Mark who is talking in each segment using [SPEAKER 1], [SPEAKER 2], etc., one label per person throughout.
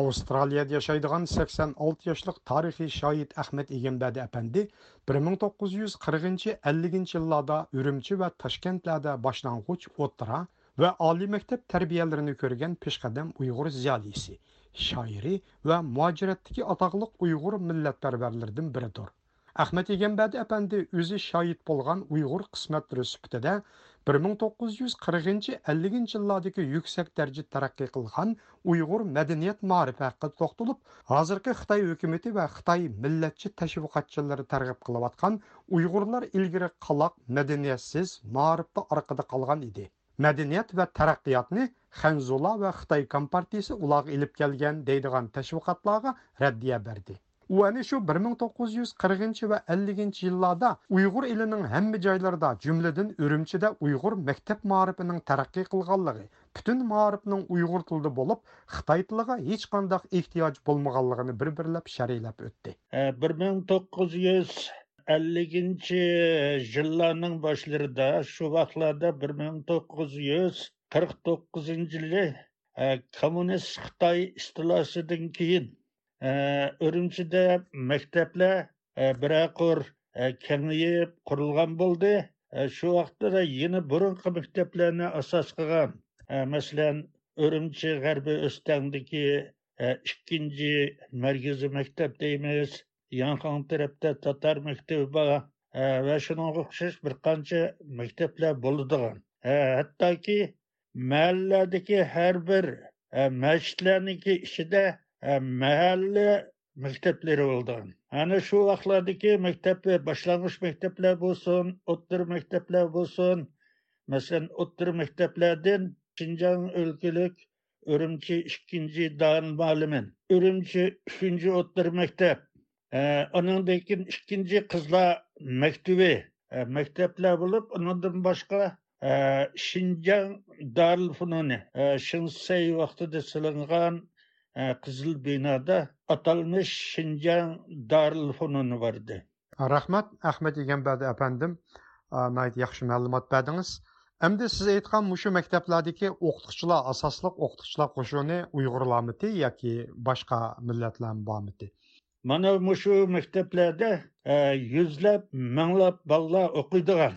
[SPEAKER 1] Австралияда яшайдыған 86 яшлык тарихи шаһид Ахмед Игенбәди әпәнди 1940-50 елларда Үрümçi ва Ташкентларда башлангыч отра ва али мәктәп тәрбияләрен көргән пешкадам уйгыр зиялиси, шаири ва муаҗираттагы атаклык уйгыр милләтпәрвәрләрдән беридер. Ахмед Игенбәди әпәнди үзе шаһид булган уйгыр кысмәтләре сүптедә 1940-50 yillardagi yuksak darajada taraqqiy qilgan uyg'ur madaniyat ma'rifi haqida to'xtalib hozirgi xitoy hukumati va xitoy millatchi tashviqotchilari targ'ib qilayotgan uyg'urlar ilgari qaloq madaniyatsiz ma'rifda orqada qolgan edi madaniyat va taraqqiyotni xanzula va xitoy kompartiyasi ularga ilib kelgan deydigan tashviqotlarga raddiya berdi u ana shu bir ming to'qqiz yuz qirqinchi va elliginchi yillarda uyg'ur elining hamma joylarida jumladan urumchida uyg'ur maktab ma'rifining taraqqiy qilganligi butun ma'rifning uyg'ur tilida bo'lib xitoy tiliga hech qanday ehtiyoj bo'lmaganligini bir birlab sharhlab o'tdi
[SPEAKER 2] bir ming to'qqiz yuz elliginchi yillarning boshlarida shu vaqtlarda үрімшіде мектеплер бірақұр кеңейіп құрылған болды шу вақытта ені бұрынғы мектеплерні асас қылған мәселен үрімші ғарбы өстәңдікі ikkinchi markaziy maktab deymiz yanqon tarafda tatar maktabi bor va shunga o'xshash bir qancha maktablar bo'ladigan hattoki mahalladagi har bir masjidlarniki ichida məhəllə məktəbləri oldu. Hani şu vaxtlardaki məktəblər, başlanğıc məktəblər olsun, otdur məktəblər olsun. Məsələn, otdur məktəblərdən Şinjan ölkəlik Ürümçi 2-ci dan müəllimin, Ürümçi 3-cü otdur məktəb, e, onundakin 2-ci qızlar məktəbi, e, məktəblər olub, onundan başqa Şinjan Darülfünuni, Şinsey vaxtı da sılınğan silingan Qızıl binada atalmış Şinjan Darül Fununu vardı.
[SPEAKER 1] Rahmat Ahmet Egenbadi efendim. Nayt yaxşı məlumat bədiniz. Əmdə siz aytqan muşu məktəblərdəki oxutucular, asaslıq oxutucular qoşunu Uyğurlarmıdı yoki başqa millətlərin barmıdı?
[SPEAKER 2] Mana muşu məktəblərdə yüzləb, minglab ballar oxuyduğan.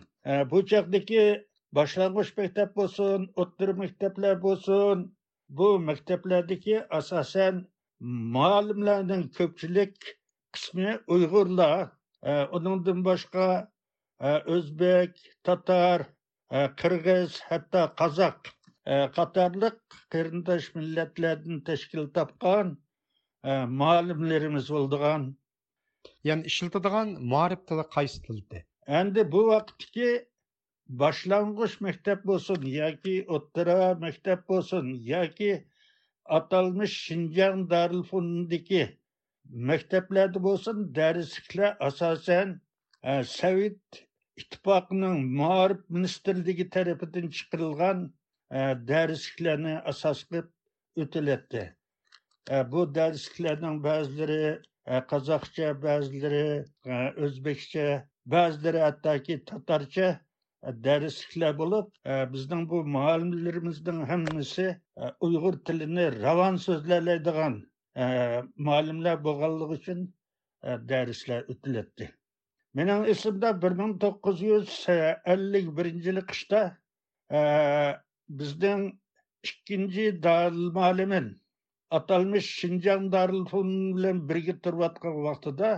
[SPEAKER 2] Bu çağdakı başlanğıç məktəb olsun, o'rta məktəblər olsun, bu maktablardagi asosan muallimlarning ko'pchilik qismi uyg'urlar. Undan boshqa o'zbek tatar qirg'iz hatto qozoq qatorliq qarindosh millatlardan tashkil topgan muallimlarimiz bo'ldigan
[SPEAKER 1] ya'ni ishlatadigan muarif tili qaysi tilda
[SPEAKER 2] endi bu vaqtdagi boshlang'ich maktab bo'lsin yoki o'ttira maktab bo'lsin yoki atalmish shinjang atalmış maktablarda bo'lsin darsliklar asosan Sovet ittifoqining Muharip ministrligi tarafidan chiqarilgan e, darsliklarni asos qilib kılıp e, bu darsliklarning ba'zilari qozoqcha e, ba'zilari o'zbekcha ba'zilari hattoki tatarcha дәрісіклер болып, біздің бұл мұғалімдеріміздің әммісі ұйғыр тіліні раван сөзләләйдіған мұғалімлер болғалық үшін дәріслер өтілетті. Менің ісімді 1951 жылы қышта біздің ikkinchi дарыл мұғалімін аталмыш шинжан дарыл bilan бірге тұрватқан вақтыда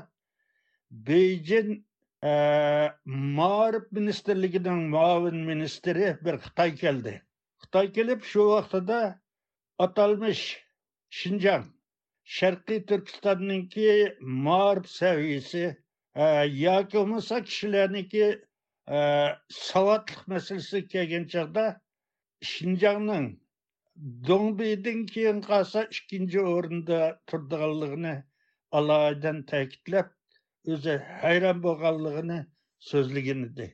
[SPEAKER 2] Бейджен мағарып министрлігінің мауын министрі бір Қытай келді. Қытай келіп, шо вақытыда аталмыш Шинжан, Шарқи Түркістанның ке Марып сәвейсі, ә, яке ұмыса кішілерінің ә, саватлық мәсілісі кеген жағда Шинжанның Доңбейдің кейін қаса үшкінші орында тұрдығалығыны алайдан тәкітіліп, o'zi hayron bo'lganligini so'zlagan edi.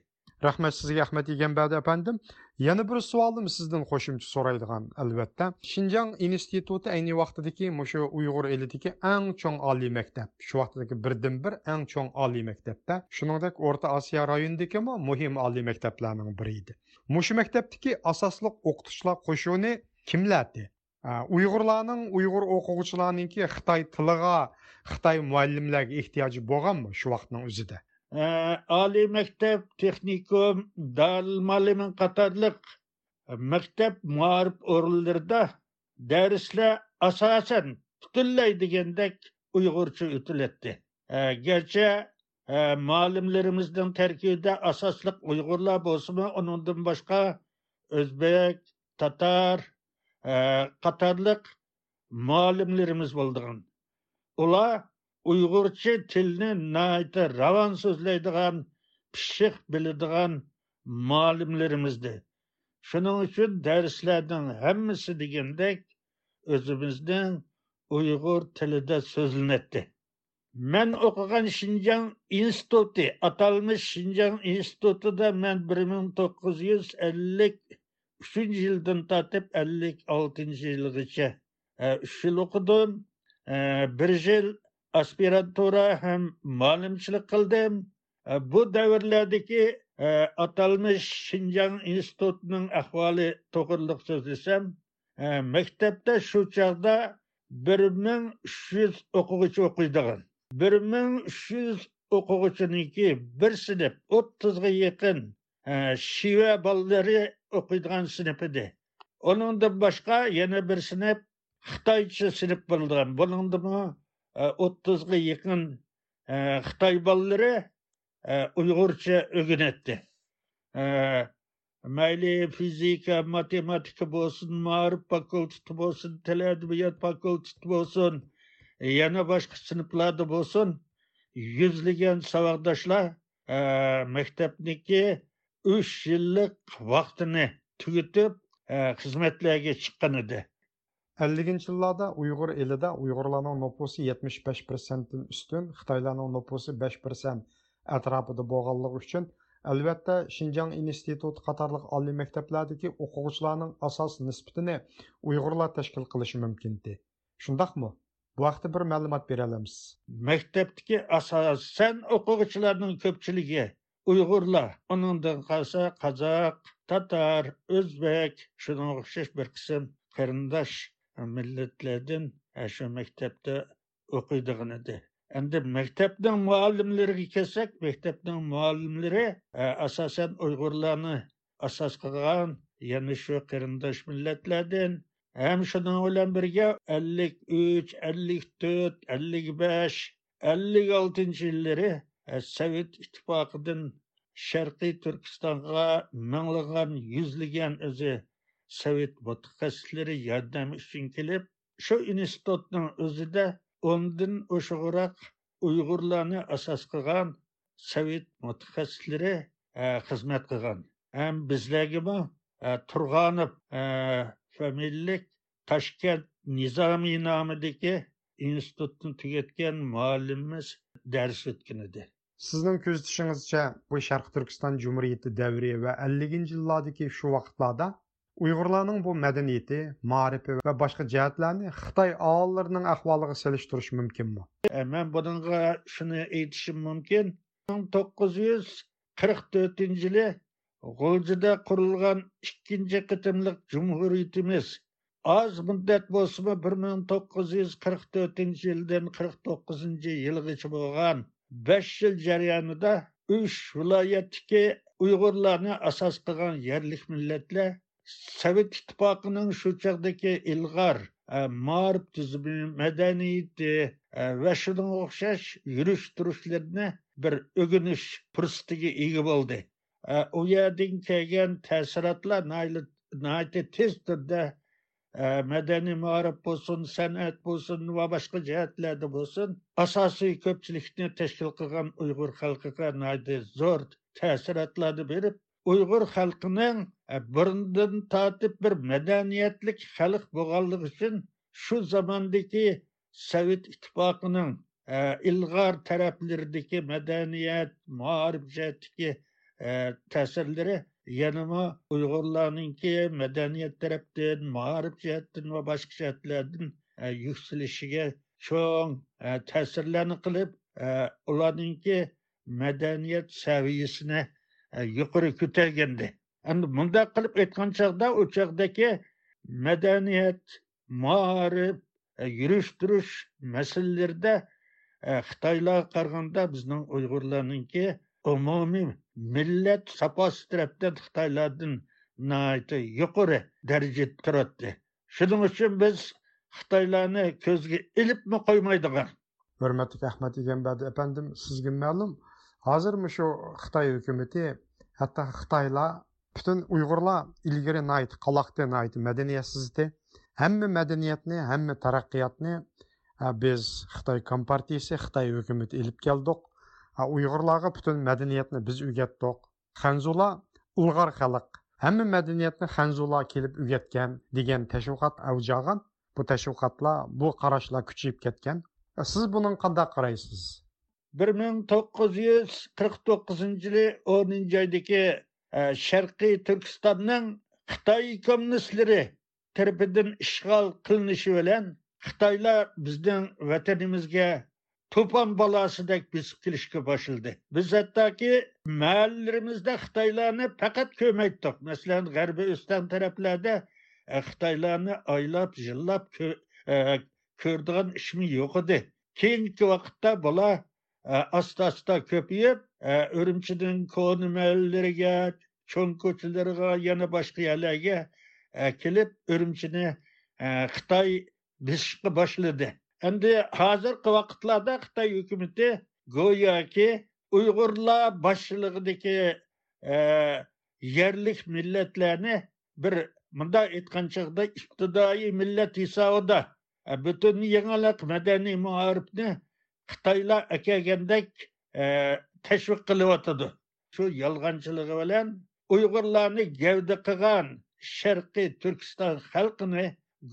[SPEAKER 1] sizga sizge Ahmet Egenbadi efendim. Yana bir savolim sizdan qo'shimcha so'raydigan albatta. shinjang instituti ayni vaqtidagi mushu Uyg'ur elidagi eng cho'ng oliy maktab. Shu vaqtdagi birdan bir eng cho'ng oliy maktabda, shuningdek O'rta Osiyo rayonidagi muhim oliy maktablarning biri edi. Mushu maktabdagi asosli o'qituvchilar qo'shuni kimlardi? Uyg'urlarning Uyg'ur o'quvchilarninki Xitoy tiliga, Xitoy muallimlarga ehtiyoji bo'lganmi shu vaqtning o'zida?
[SPEAKER 2] oliy maktab texnikum dalmalimin qatorliq maktab muarif o'rinlarida darslar asosan butunlay degandek uyg'urcha o'tilyapti garchi muallimlarimizning tarkibida asosliq uyg'urlar bo'lsimi undan boshqa o'zbek tatar qatorliq muallimlarimiz bo'ldigan ular uyg'urcha tilni nayta ravon so'zlaydigan pishiq biladigan muallimlarimizdi shuning uchun darslarning hammasi degandek o'zimizning uyg'ur tilida so'zlanadi Men o'qigan shinjang instituti atalmish shinjang institutida man bir ming to'qqiz yuz ellik uchinchi yildan tortib ellik oltinchi yilgacha uch e, yil o'qidim e, bir yil aspirantura ham muallimchilik qildim. E, bu davrlardagi atalmish shinjang institutining ahvoli to'g'riliq so'zlasam maktabda shu chog'da bir ming uch yuz o'quvchi o'qiydigan bir ming uch yuz o'quvchiniki bir sinf o'ttizga yaqin shiva bolalari o'qiydigan sinf edi uningdan boshqa yana bir sinf xitoycha sinf bo'lgan buningdimi o'ttizga yaqin xitoy bolalari uyg'urcha o'rganadi mayli fizika matematika bo'lsin ma'rif fakulteti bo'lsin til adabiyot fakulteti bo'lsin yana boshqa sinflarda bo'lsin yuzlagan saboqdoshlar maktabniki uch yillik vaqtini tugatib xizmatlarga chiqqan edi
[SPEAKER 1] 50 yillarda Uyg'ur elida Uyg'urlarning nufusi 75% dan ustun, Xitoylarning nufusi 5% atrofida bo'lganligi uchun albatta Xinjiang instituti qatorliq oliy maktablardagi o'quvchilarning asos nisbatini Uyg'urlar tashkil qilishi mumkin-di. Shundaqmi? Bu haqda bir ma'lumot bera olamiz.
[SPEAKER 2] Maktabdagi asosan o'quvchilarning ko'pchiligi Uyg'urlar, uningdan qolsa qozoq, tatar, o'zbek, shunga o'xshash bir qism qarindosh millatlardan shu maktabda o'qiydigan edi. Endi maktabning muallimlariga kelsak maktabning muallimlari asosan uyg'urlarni asos qilgan yana shu qarindosh millatlardan ham shuning bilan birga ellik uch ellik to'rt ellik besh ellik oltinchi yillari sovet ittifoqidan sharqiy turkistonga minglagan yuzlagan o'zi sovet mutaxassislari yordami uchun kelib shu institutning o'zida o'ndan o'shig'iroq uyg'urlarni asos qilgan sovet mutaxassislari xizmat qilgan ham bizlargami turg'anov familiyalik toshkent nizomiy nomidagi institutni tugatgan muallimimiz dars o'tgan edi
[SPEAKER 1] Sizning ko'zitishingizcha, bu Sharq Turkiston Cumhuriyeti davri va 50-nji yillardagi shu vaqtlarda Uyg'urlarning bu madaniyati, ma'rifi va boshqa jihatlarni Xitoy ollarining ahvoliga solishtirish mumkinmi?
[SPEAKER 2] man men shuni aytishim mumkin. 1944-yili G'uljida qurilgan ikkinchi qitimliq jumhuriyatimiz oz muddat bo'lsimi bir ming to'qqiz yuz qirq to'rtinchi yildan 49 yilgacha bo'lgan besh yil jarayonida uch viloyatdagi uyg'urlarni asos qilgan yerlik millatlar sovet ittifoqining shu chog'dagi ilg'or e, ma'rif tuzumi madaniyati e, va shunga o'xshash yurish turishlarni bir o'g'inish fursatiga ega bo'ldi. E, u yerdan kelgan ta'sirotlar tez turda madaniy ma'rif bo'lsin san'at bo'lsin va boshqa jihatlarda bo'lsin asosiy ko'pchilikni tashkil qilgan uyg'ur xalqiga zo'r ta'sirotlarni berib uyg'ur xalqining e, burundan tortib bir madaniyatlik xalq bo'lganligi uchun shu zamondagi sovet ittifoqining e, ilg'or taraflaridagi madaniyat maarif jihatdagi ta'sirlari yanama uyg'urlarninki madaniyat tarafdan maarif jihatdan va boshqa jihatlardan e, yukselishiga cho'ng e, ta'sirlarni qilib e, ularninki madaniyat saviyasini yuqori ko'targandi. Endi bunday qilib aytgan chog'da u chog'dagi madaniyat ma'rif yurish turish masalalarida xitoylarga qaraganda bizning uyg'urlarninki umumiy millat saposi tarafdan xitoylardan yuqori darajada turadi shuning uchun biz xitoylarni ko'zga ilibmi qo'ymaydigan
[SPEAKER 1] hurmatli ahmad egambadi apandim sizga ma'lum hozir shu xitoy hukumati hatto xitoylar butun uyg'urlar ilgari nayt qaloqda nayt madaniyatsizdi hamma madaniyatni hamma taraqqiyotni biz xitoy kompartiyasi xitoy hukumati ilib keldik uyg'urlarga butun madaniyatni biz o'rgatdik hanzular ulg'ar xalq. Hamma madaniyatni hanzular kelib o'rgatgan degan дигән тәшвиқат bu Бу bu qarashlar kuchayib ketgan. E, siz buni qanday qaraysiz?
[SPEAKER 2] bir ming to'qqiz yuz qirq to'qqizinchi yili o'ninchi oydagi e, sharqiy turkistonning xitoy kommunistlari tarafidan ishg'ol qilinishi bilan xitoylar bizning vatanimizga to'pon balosidek bisib kelishga boshildi biz hattoki mahallalarimizda xitoylarni faqat ko'maytdik masalan g'arbiy o'stan taraflarda e, xitoylarni oylab yillab ko'rdigan e, ishmi yo'q edi. Keyingi vaqtda bular e, asta asta ko'payib urumchining koni mahallariga cho'ng ko'chalarga yana boshqa yerlarga kelib urumchini xitoy bosishga boshladi. Endi hozirgi vaqtlarda xitoy hukumati go'yoki uyg'urlar boshchiligidagi e, yerlik millatlarni bir bunday aytgan chog'da ibtidoiy millat hisobida e, butun yangilik madaniy muarifni xitoylar akagandek e, tashviq qilyotidi. Shu yolg'onchiligi bilan uyg'urlarni gavda qilgan sharqiy turkiston xalqini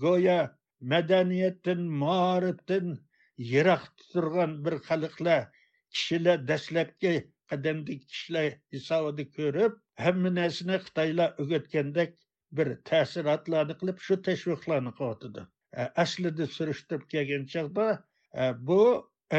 [SPEAKER 2] go'yo madaniyatdan morifdan yiroq turgan bir xalqlar kishilar dastlabki qadamdagi kishilar hisobida ko'rib hamma narsani xitoylar o'rgatgandek bir ta'sirotlarni qilib shu tashviqlarni qilyotidi e, aslida surishtirib kelgan chog'da e, bu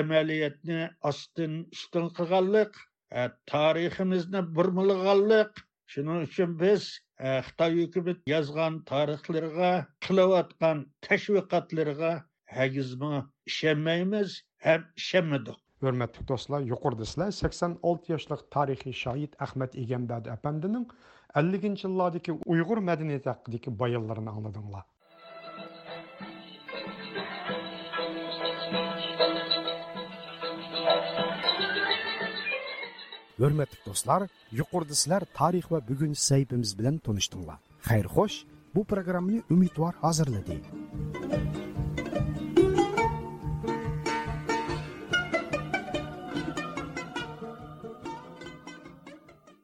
[SPEAKER 2] amaliyotni ostin ustin qilganlik e, tariximizni burmilg'anlik shuning uchun biz xitoy hukumat yozgan tarixlarga qilayotgan tashviqotlariga hagizmi ishonmaymiz ham ishonmadik
[SPEAKER 1] hurmatli do'stlar yuqorida sizlar sakson olti yoshlik tarixiy shoid ahmad egambadi apandining elliginchi yillardagi uyg'ur madaniyati haqidagi bayonlarini angladinglar
[SPEAKER 3] hurmatli do'stlar yuqorida sizlar tarix va bugungi sayfimiz bilan tanishdinglar xayr xo'sh bu programmani umidvor hozirladi